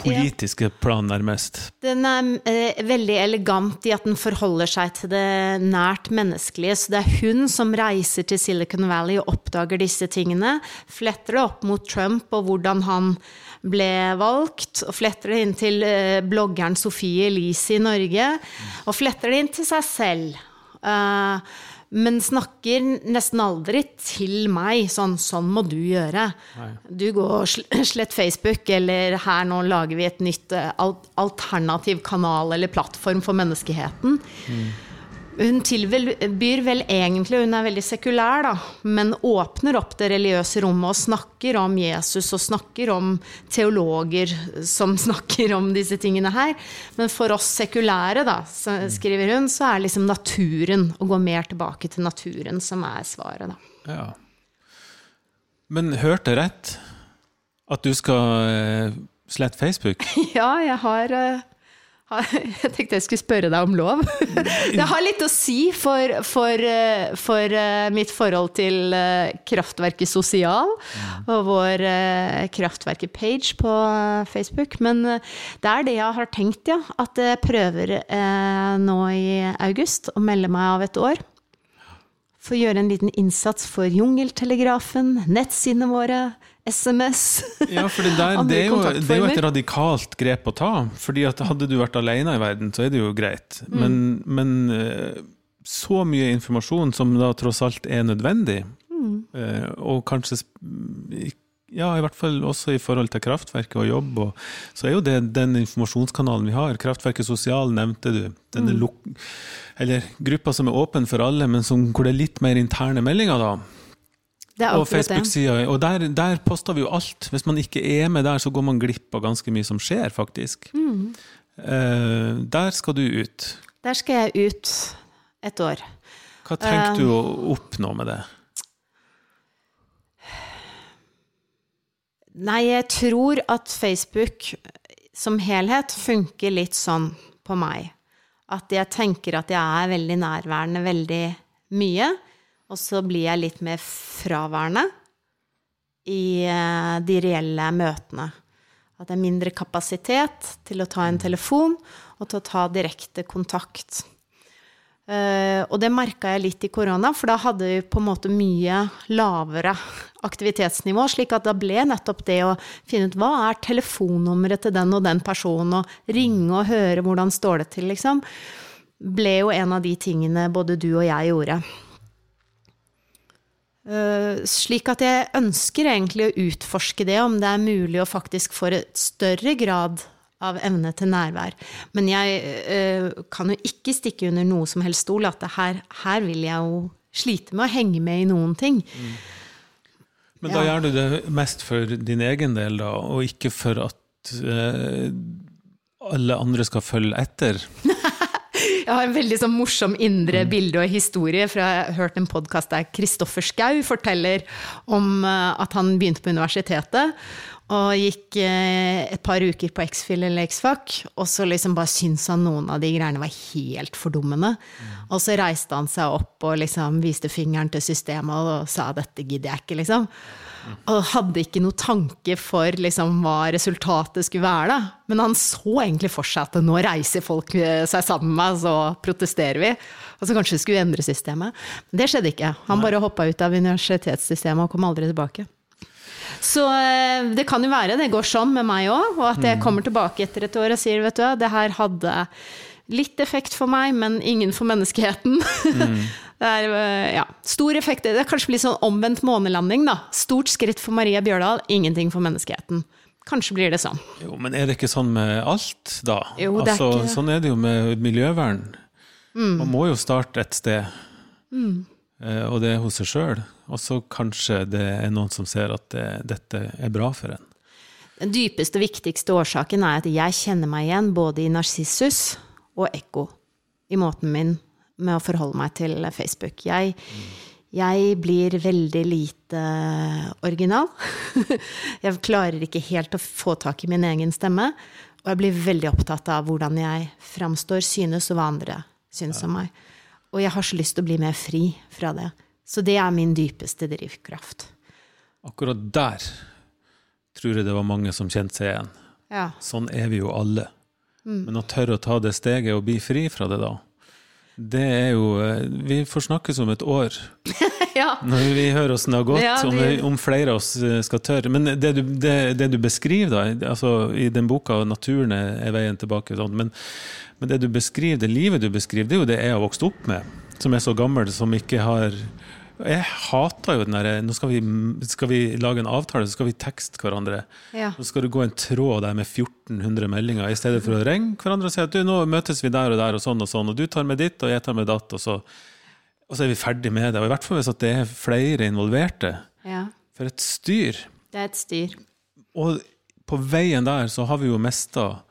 politiske plan, nærmest. Den er eh, veldig elegant i at den forholder seg til det nært menneskelige. Så det er hun som reiser til Silicon Valley og oppdager disse tingene. Fletter det opp mot Trump og hvordan han ble valgt. Og fletter det inn til eh, bloggeren Sofie Elise i Norge. Og fletter det inn til seg selv. Uh, men snakker nesten aldri til meg sånn 'sånn må du gjøre'. Nei. Du går og slett Facebook, eller 'her nå lager vi et nytt eh, alternativ kanal eller plattform for menneskeheten'. Mm. Hun tilbyr vel egentlig, hun er veldig sekulær, da, men åpner opp det religiøse rommet og snakker om Jesus og snakker om teologer som snakker om disse tingene her. Men for oss sekulære, da, skriver hun, så er liksom naturen, å gå mer tilbake til naturen, som er svaret, da. Ja. Men hørte rett? At du skal eh, slette Facebook? ja, jeg har eh, Jeg tenkte jeg skulle spørre deg om lov. Det har litt å si for, for, eh, for eh, mitt forhold til eh, Kraftverket Sosial og vår Kraftverket-page på Facebook. Men det er det jeg har tenkt, ja. At jeg prøver nå i august å melde meg av et år. For å gjøre en liten innsats for Jungeltelegrafen, nettsidene våre, SMS. Ja, for det, der, det, er jo, det, er jo, et radikalt grep å ta. fordi at hadde du vært alene i verden, så er det jo greit. Mm. Men, men, eh, så mye informasjon som da tross alt er nødvendig, mm. Eh, og kanskje ja, i hvert fall også i forhold til kraftverket og jobb, og, så er jo det den informasjonskanalen vi har. Kraftverket Sosial nevnte du. Denne mm. eller gruppa som er åpen for alle, men som, hvor det er litt mer interne meldinger, da og Facebook-sida. Og der, der, poster vi jo alt. Hvis man ikke er med der, så går man glipp av ganske mye som skjer, faktisk. Mm. Uh, der skal du ut. Der skal jeg ut et år. Hva tenker uh, du å oppnå med det? Nei, jeg tror at Facebook som helhet funker litt sånn på meg. At jeg tenker at jeg er veldig nærværende veldig mye. Og så blir jeg litt mer fraværende i eh, de reelle møtene. At det er mindre kapasitet til å ta en telefon og til å ta direkte kontakt. Uh, og det merka jeg litt i korona, for da hadde vi på en måte mye lavere aktivitetsnivå. slik at da ble nettopp det å finne ut hva er telefonnummeret til den og den personen, og ringe og høre hvordan står det til, liksom, ble jo en av de tingene både du og jeg gjorde. Uh, slik at jeg ønsker egentlig å utforske det, om det er mulig å faktisk få et større grad av evne til nærvær. Men jeg uh, kan jo ikke stikke under noe som helst stol at her, her, vil jeg jo slite med å henge med i noen ting. Mm. Men da ja. gjør du det mest for din egen del, da, og ikke for at uh, alle andre skal følge etter? Jeg har en veldig sånn morsom indre bilde og historie, for jeg har hørt en podkast der Kristoffer Schou forteller om eh, at han begynte på universitetet. Og gikk eh, et par uker på X-Fill eller X-Fac, og så liksom bare syntes han noen av de greiene var helt fordummende. Og så reiste han seg opp og liksom viste fingeren til systemet og sa 'dette gidder jeg ikke', liksom. Og hadde ikke noe tanke for liksom, hva resultatet skulle være. Da. Men han så egentlig for seg at nå reiser folk eh, seg sammen med meg, så protesterer vi. Og så kanskje vi skulle endre systemet. Men det skjedde ikke. Han bare hoppa ut av universitetssystemet og kom aldri tilbake. Så eh, det kan jo være det går sånn med meg òg, og at jeg kommer tilbake etter et år og sier vet du hva, det her hadde litt effekt for meg, men ingen for menneskeheten. Mm. det er eh, ja, stor effekt. Det er kanskje blir sånn omvendt månelanding, da. Stort skritt for Maria Bjørdal, ingenting for menneskeheten. Kanskje blir det sånn. Jo, Men er det ikke sånn med alt, da? Jo, det altså, er ikke... Sånn er det jo med miljøvern. Mm. Man må jo starte et sted. Mm. Eh, og det er hos seg sjøl. Og så kanskje det er noen som ser at det, dette er bra for en. Den dypeste og viktigste årsaken er at jeg kjenner meg igjen både i narsissus og ekko i måten min med å forholde meg til Facebook. Jeg, jeg blir veldig lite original. Jeg klarer ikke helt å få tak i min egen stemme. Og jeg blir veldig opptatt av hvordan jeg framstår, synes, og hva andre syns om meg. Og jeg har så lyst til å bli mer fri fra det. Så det er min dypeste drivkraft. Akkurat der tror jeg det var mange som kjente seg igjen. Ja. Sånn er vi jo alle. Mm. Men å tørre å ta det steget og bli fri fra det, da, det er jo eh, Vi får snakkes om et år. ja. Når vi hører åssen det har gått, Ja, om, vi- om flere av oss eh, skal tørre. Men det du, det, det du beskriver da, altså i den boka 'Naturen er veien tilbake', men, men det du beskriver, det livet du beskriver, det er jo det jeg har vokst opp med. Som er så gammel, som ikke har Jeg hater jo den derre Nå skal vi, skal vi lage en avtale, så skal vi tekste hverandre. Ja. Så skal det gå en tråd der med 1400 meldinger, i stedet for å ringe hverandre og si at du, nå møtes vi der og der, og sånn og sånn, og du tar med ditt, og jeg tar med datt, og så, og så er vi ferdig med det. Og i hvert fall hvis det er flere involverte. ja. For et styr. Det er et styr. Og på veien der så har vi jo mista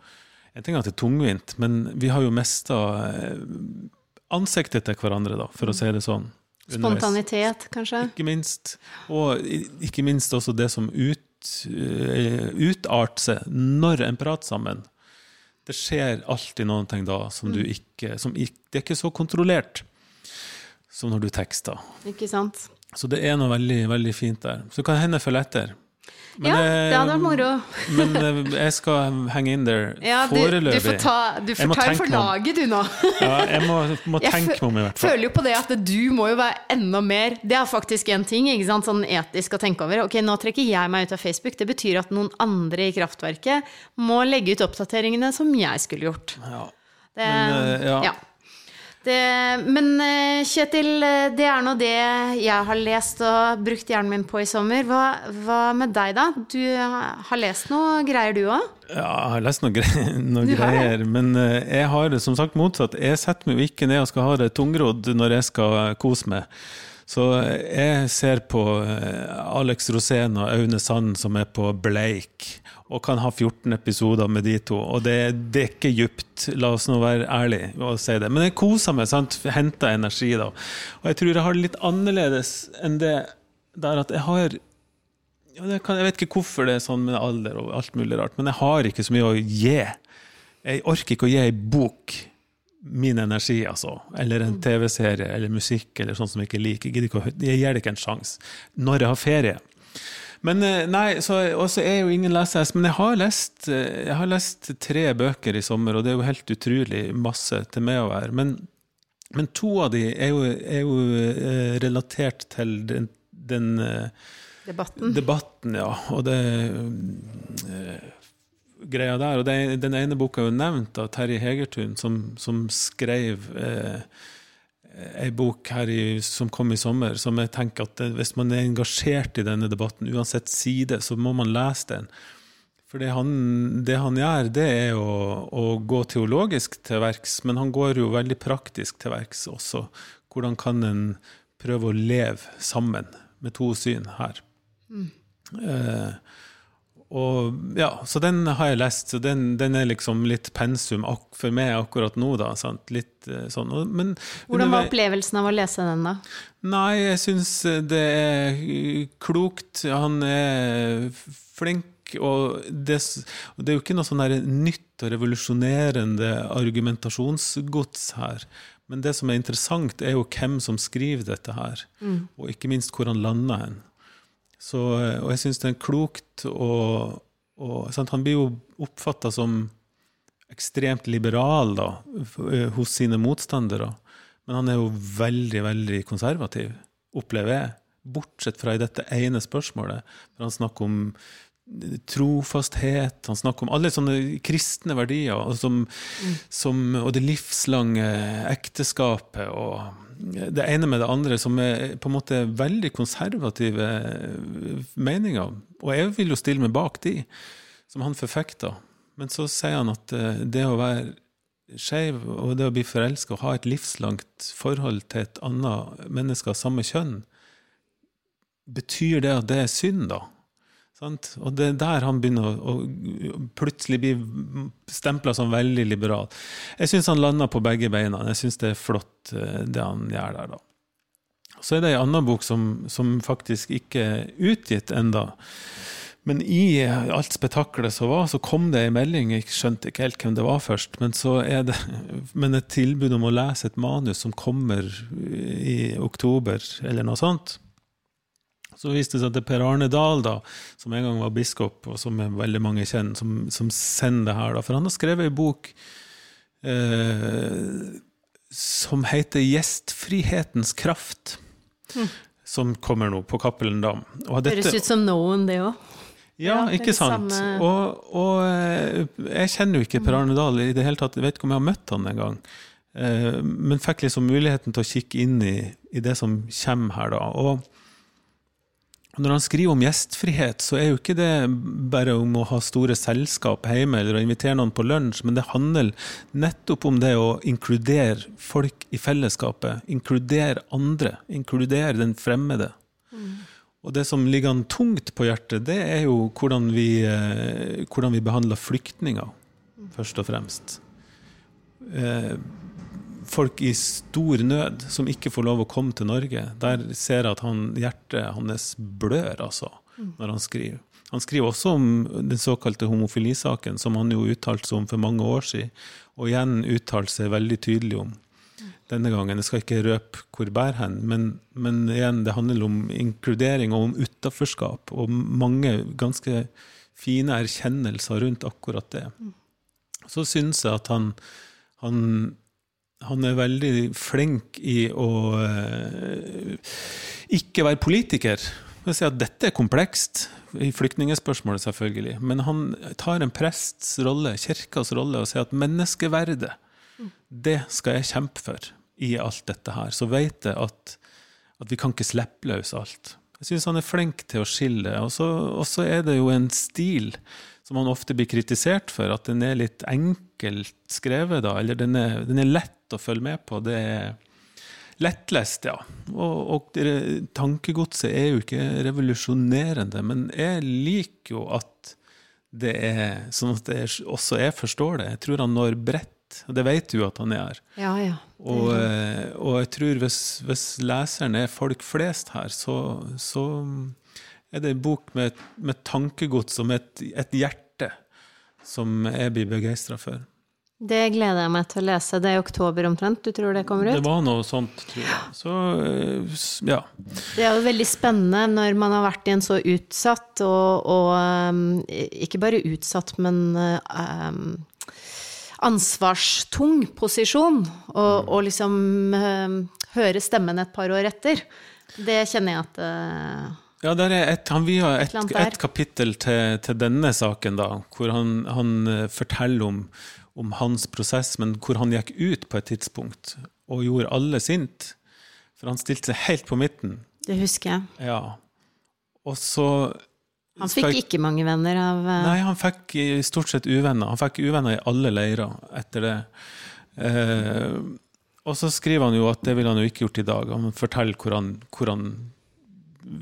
En ting er at det er tungvint, men vi har jo mista ansiktet til hverandre, da, for å si det sånn. Spontanitet, kanskje. Ikke minst. Og ikke minst også det som ut, eh, utarter seg når en prater sammen. Det skjer alltid noen ting da som du ikke, som ikke Det er ikke så kontrollert som når du tekster. Ikke sant? Så det er noe veldig, veldig fint der. Så kan hende følge etter. Men, ja, eh, det hadde vært moro. Men eh, jeg skal henge in there Ja, du, du foreløpig. får ta, du får ta tenke for laget, du nå. Ja, jeg må, må tenke meg om, i hvert fall. Jeg føler jo på det at du må jo være enda mer Det er faktisk en ting ikke sant, sånn etisk å tenke over. Ok, nå trekker jeg meg ut av Facebook. Det betyr at noen andre i kraftverket må legge ut oppdateringene som jeg skulle gjort. Ja. Det, Men, ja. ja. Det, men eh, Kjetil, eh, det er nå det jeg har lest og brukt hjernen min på i sommer. Hva, hva med deg, da? Du har lest noe greier, du òg? Ja, jeg har lest noe, gre det? greier, men eh, jeg har det som sagt motsatt. Jeg setter meg jo ikke ned og skal ha det tungrodd når jeg skal kose meg. Så jeg ser på Alex Rosén og Aune Sand som er på Bleik, og kan ha 14 episoder med de to. Og det, det er ikke djupt, la oss nå være ærlige og si det. Men jeg koser meg, sant? henter energi da. Og jeg tror jeg har det litt annerledes enn det der at jeg har ja, det kan, Jeg vet ikke hvorfor det er sånn med alder og alt mulig rart, men jeg har ikke så mye å gi. Jeg orker ikke å gi ei bok min energi, altså. Eller en TV-serie eller musikk eller sånn som jeg ikke liker. Jeg, jeg gir det ikke en sjanse. Når jeg har ferie. Men eh, nei, så også er jeg jo ingen lesehest, men jeg har, lest, eh, jeg har lest tre bøker i sommer, og det er jo helt utrolig masse til meg å være. Men, men to av de er jo, er jo eh, relatert til den, den Debatten. Debatten, ja. Og det uh, greia der. Og det, den ene boka er jo nevnt av Terje Hegertun, som, som skrev eh, ei bok her i, som kom i sommer, som jeg tenker at det, hvis man er engasjert i denne debatten, uansett side, så må man lese den. For det han, det han gjør, det er å, å gå teologisk til verks, men han går jo veldig praktisk til verks også. Hvordan kan en prøve å leve sammen med to syn her? Eh, og, ja, så den har jeg lest, så den, den er liksom litt pensum for meg akkurat nå, da. Sant? Litt sånn. Men, Hvordan var opplevelsen av å lese den, da? Nei, jeg syns det er klokt. Han er flink. Og det, det er jo ikke noe sånn nytt og revolusjonerende argumentasjonsgods her. Men det som er interessant, er jo hvem som skriver dette her. Mm. Og ikke minst hvor han lander hen. Så, og jeg syns det er klokt og, og sant, Han blir jo oppfatta som ekstremt liberal da, hos sine motstandere. Men han er jo veldig, veldig konservativ, opplever jeg. Bortsett fra i dette ene spørsmålet. når han snakker om trofasthet, han snakker om alle sånne kristne verdier, og, som, mm. som, og det livslange ekteskapet og det ene med det andre, som er på en måte veldig konservative meninger. Og jeg vil jo stille meg bak de, som han forfekter. Men så sier han at eh, det å være skeiv og det å bli forelska og ha et livslangt forhold til et annet menneske av samme kjønn, betyr det at det er synd, da? Sant? Og det er der han begynner å, å plutselig bli stempla som veldig liberal. Jeg syns han lander på begge beina. Jeg syns det er flott, eh, det han gjør der, da. Så er det ei anna bok som, som, faktisk ikke er utgitt enda. Men i alt spetakkelet som var, så kom det ei melding. Jeg skjønte ikke helt hvem det var først. Men så er det men et tilbud om å lese et manus som kommer i oktober, eller noe sånt. Så viste det seg at det er Per Arne Dahl, da, som en gang var biskop, og som er veldig mange kjenner, som, som sender det her. Da. For han har skrevet ei bok eh, som heter 'Gjestfrihetens kraft'. Mm. Som kommer nå på Cappelen Dam. Høres ut som noen, det òg. Ja, ikke sant. Og, og, eh, jeg kjenner jo ikke Per Arne Dahl i det hele tatt. Jeg vet ikke om jeg har møtt han en gang. Eh, men fikk liksom muligheten til å kikke inn i, i det som kommer her, da. Og når han skriver om gjestfrihet, så er jo ikke det bare om å ha store selskap hjemme eller å invitere noen på lunsj, men det handler nettopp om det å inkludere folk i fellesskapet. Inkludere andre. Inkludere den fremmede. Mm. Og det som ligger han tungt på hjertet, det er jo hvordan vi, eh, hvordan vi behandler flyktninger, først og fremst. Eh, folk i stor nød som ikke får lov å komme til Norge. Der ser jeg at han, hjertet hans blør, altså, når han skriver. Han skriver også om den såkalte homofilisaken, som han jo uttalte seg om for mange år siden, og igjen uttalte seg veldig tydelig om denne gangen. Jeg skal ikke røpe hvor bærer hen, men, men, igjen, det handler om inkludering og om utenforskap, og mange ganske fine erkjennelser rundt akkurat det. Så syns jeg at han, han han er veldig flink i å uh, ikke være politiker. Si dette er komplekst, i flyktningspørsmålet selvfølgelig. Men han tar en prests rolle, kirkas rolle, og sier at menneskeverdet, det skal jeg kjempe for i alt dette her. Så vet jeg at, at vi kan ikke slippe løs alt. Jeg syns han er flink til å skille. Og så er det jo en stil som han ofte blir kritisert for, at den er litt enkelt skrevet, da. Eller den er, den er lett å følge med på. Det er lettlest, ja. Og, og tankegodset er jo ikke revolusjonerende, men jeg liker jo at det er sånn at det også jeg forstår det. Jeg tror han når bredt. Og det vet du at han er. Ja, ja. Og, eh, og, jeg tror hvis, hvis, leseren er folk flest her, så, så er det en bok med, med tankegods og med et, et hjerte som jeg blir begeistra for. Det gleder jeg meg til å lese. Det er i oktober omtrent, du tror det kommer ut? Det var noe sånt, tror jeg. Så, eh, ja. Det er jo veldig spennende når man har vært i en så utsatt, og, og um, ikke bare utsatt, men um, ansvarstung posisjon, og, mm. og liksom um, høre stemmen et par år etter. Det kjenner jeg at uh, ja, der er et, han, vier et, et kapittel til, til, denne saken, da, hvor han, han forteller om om hans prosess, men hvor han gikk ut på et tidspunkt og gjorde alle sint. For han stilte seg helt på midten. Det husker jeg. Ja. Og så Han fikk ikke mange venner av uh... Nei, han fikk stort sett uvenner. Han fikk uvenner i alle leirer etter det. Uh, og så skriver han jo at det ville han jo ikke gjort i dag. Han forteller hvor han, hvor han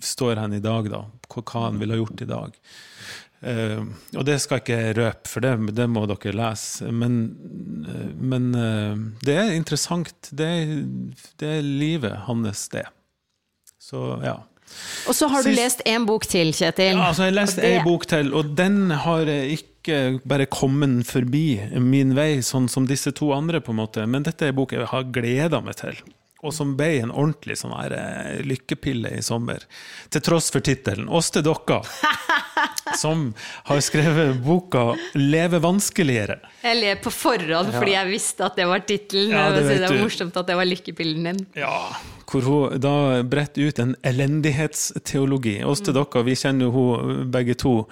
står hen i dag, da. Hva han ville ha gjort i dag. Uh, og det skal jeg ikke røpe, for det, det må dere lese. Men, uh, men uh, det er interessant. Det det er livet hans, det. Så ja. Og så har du Sist- lest en bok til, Kjetil. Ja, altså jeg har lest ei bok til, og den har ikke bare kommet forbi min vei, sånn som disse to andre, på en måte. Men dette er en bok jeg har gleda meg til. Og som ble en ordentlig sånn her eh, lykkepille i sommer. Til tross for tittelen. Åste Dokka. Som har skrevet boka 'Leve vanskeligere'. Jeg ler på forhånd fordi jeg visste at det var tittelen. Ja, det det var morsomt at det var lykkepillen din. Ja, hvor hun da bretter ut en elendighetsteologi. Oss Mm. dere, vi kjenner jo hun begge to.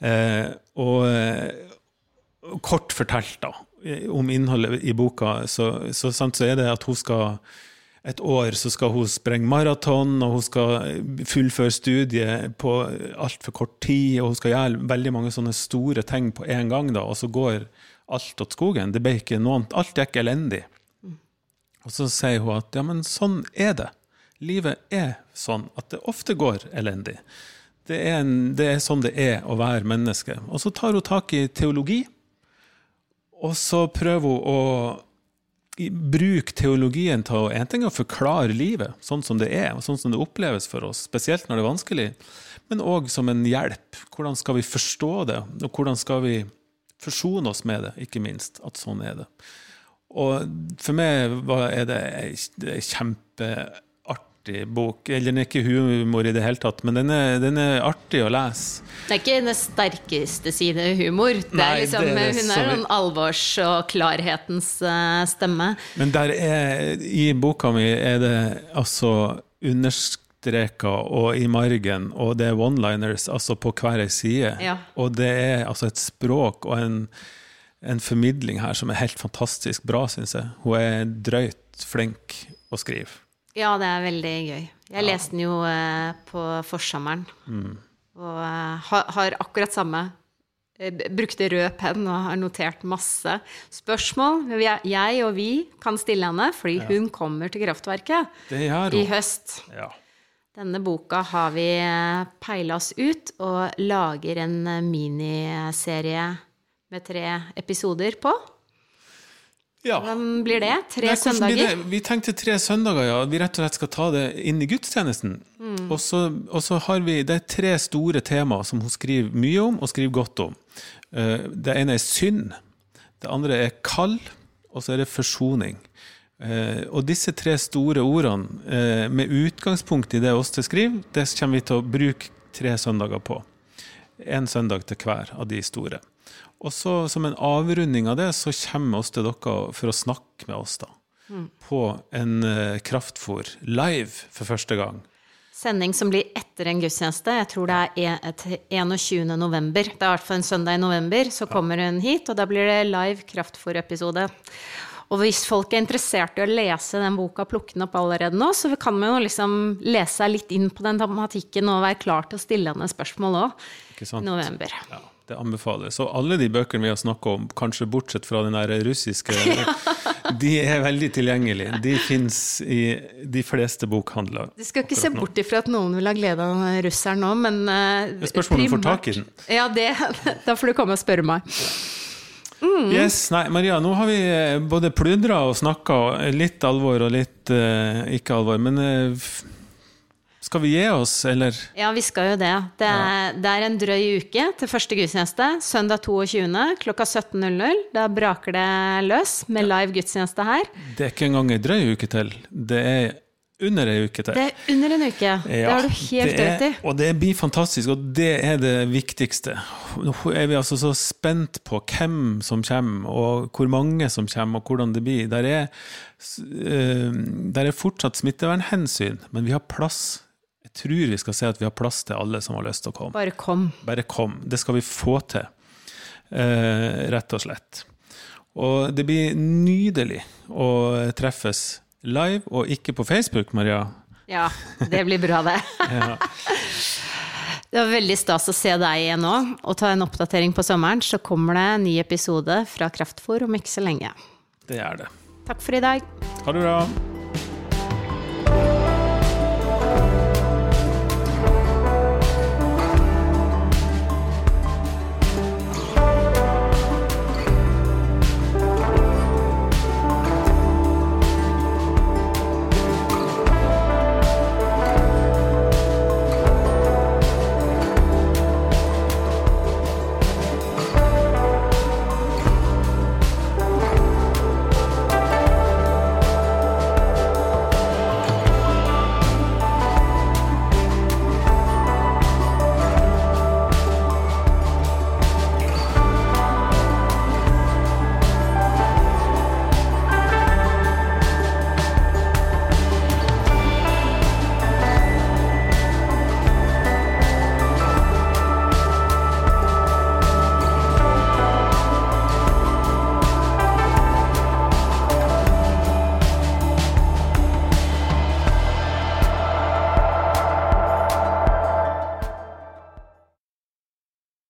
Eh, og eh, kort fortalt, da, om innholdet i boka, så, så, sant, så er det at hun skal et år så skal hun sprenge maraton, og hun skal fullføre studiet på altfor kort tid, og hun skal gjøre veldig mange sånne store ting på en gang, da, og så går alt åt skogen. Det ble ikke noe annet. Alt gikk elendig. Og så sier hun at ja, men sånn er det. Livet er sånn at det ofte går elendig. Det er, en, det er sånn det er å være menneske. Og så tar hun tak i teologi, og så prøver hun å bruke teologien til å en ting å forklare livet sånn som det er, og sånn som det oppleves for oss, spesielt når det er vanskelig, men òg som en hjelp. Hvordan skal vi forstå det, og hvordan skal vi forsone oss med det, ikke minst, at sånn er det. Og for meg er det ei det kjempeartig bok. Eller den er ikke humor i det hele tatt, men den er, den er artig å lese. Det er ikke den sterkeste side humor. Det Nei, er liksom, det er hun er sånn alvors- og klarhetens eh, stemme. Men der er, i boka mi er det altså understreka og i margen, og det er one-liners altså på hver ei side. Ja. Og det er altså et språk og en, en formidling her som er helt fantastisk bra, syns jeg. Hun er drøyt flink å skrive. Ja, det er veldig gøy. Jeg leste den jo eh, på forsommeren. Mm. Og eh, har, har akkurat samme. Eh, Brukte rød penn og har notert masse spørsmål. Jeg og vi kan stille henne, fordi hun kommer til Kraftverket i høst. Ja. Denne boka har vi eh, peila oss ut og lager en eh, miniserie med tre episoder på. Ja. Hvem blir det? Tre Nei, hvordan søndager? det? Vi tenkte tre søndager, ja. Vi rett og slett skal ta det inn i gudstjenesten. Mm. Og, så, og så har vi Det er tre store temaer som hun skriver mye om, og skriver godt om. Eh, Det ene er synd. Det andre er kall, og så er det forsoning. Eh, og disse tre store ordene, eh, med utgangspunkt i det Åste skriver, det kommer vi til å bruke tre søndager på. En søndag til hver av de store. Og så som en avrunding av det, så kommer oss til dere for å snakke med oss, da. På en uh, kraftfôr live for første gang. Sending som blir etter en gudstjeneste. Jeg tror det er e- 21. november. Det er i hvert fall en søndag i november. Så kommer hun hit, og da blir det live kraftfôr-episode. Og hvis folk er interessert i å lese den boka, plukke den opp allerede nå, så kan man jo liksom lese seg litt inn på den tematikken og være klar til å stille henne spørsmål òg i november. Ja, det anbefales. Og alle de bøkene vi har snakka om, kanskje bortsett fra den der russiske, de er veldig tilgjengelige. De fins i de fleste bokhandler. Du skal ikke se bort ifra at noen vil ha glede av russeren nå, men uh, Det spørsmål om du får tak i den. Ja, det, da får du komme og spørre meg. Mm. Yes, nei, Maria, nå har vi eh, både pludra og snakka, litt alvor og litt uh, ikke alvor. Men f- skal vi gi oss, eller? Ja, vi skal jo det. Det er, det er en drøy uke til første gudstjeneste. Søndag 22. klokka 17.00. Da braker det løs med live gudstjeneste her. Det er ikke engang ei drøy uke til. Det er under ei uke til. Det er under en uke. det har du helt rett i. Og det blir fantastisk, og det er det viktigste. Nå er vi altså så spent på hvem som kommer, og hvor mange som kommer, og hvordan det blir. Der er, eh, der er fortsatt smittevernhensyn, men vi har plass. Tror vi skal se at vi har plass til alle som har lyst til å komme. Bare kom. Bare kom. Det skal vi få til, eh, rett og slett. Og det blir nydelig å treffes live, og ikke på Facebook, Maria. Ja, det blir bra, det. Ja. Det var veldig stas å se deg igjen nå, og ta en oppdatering på sommeren. Så kommer det en ny episode fra Kraftfôr om ikke så lenge. Det er det. Takk for i dag. Ha det bra.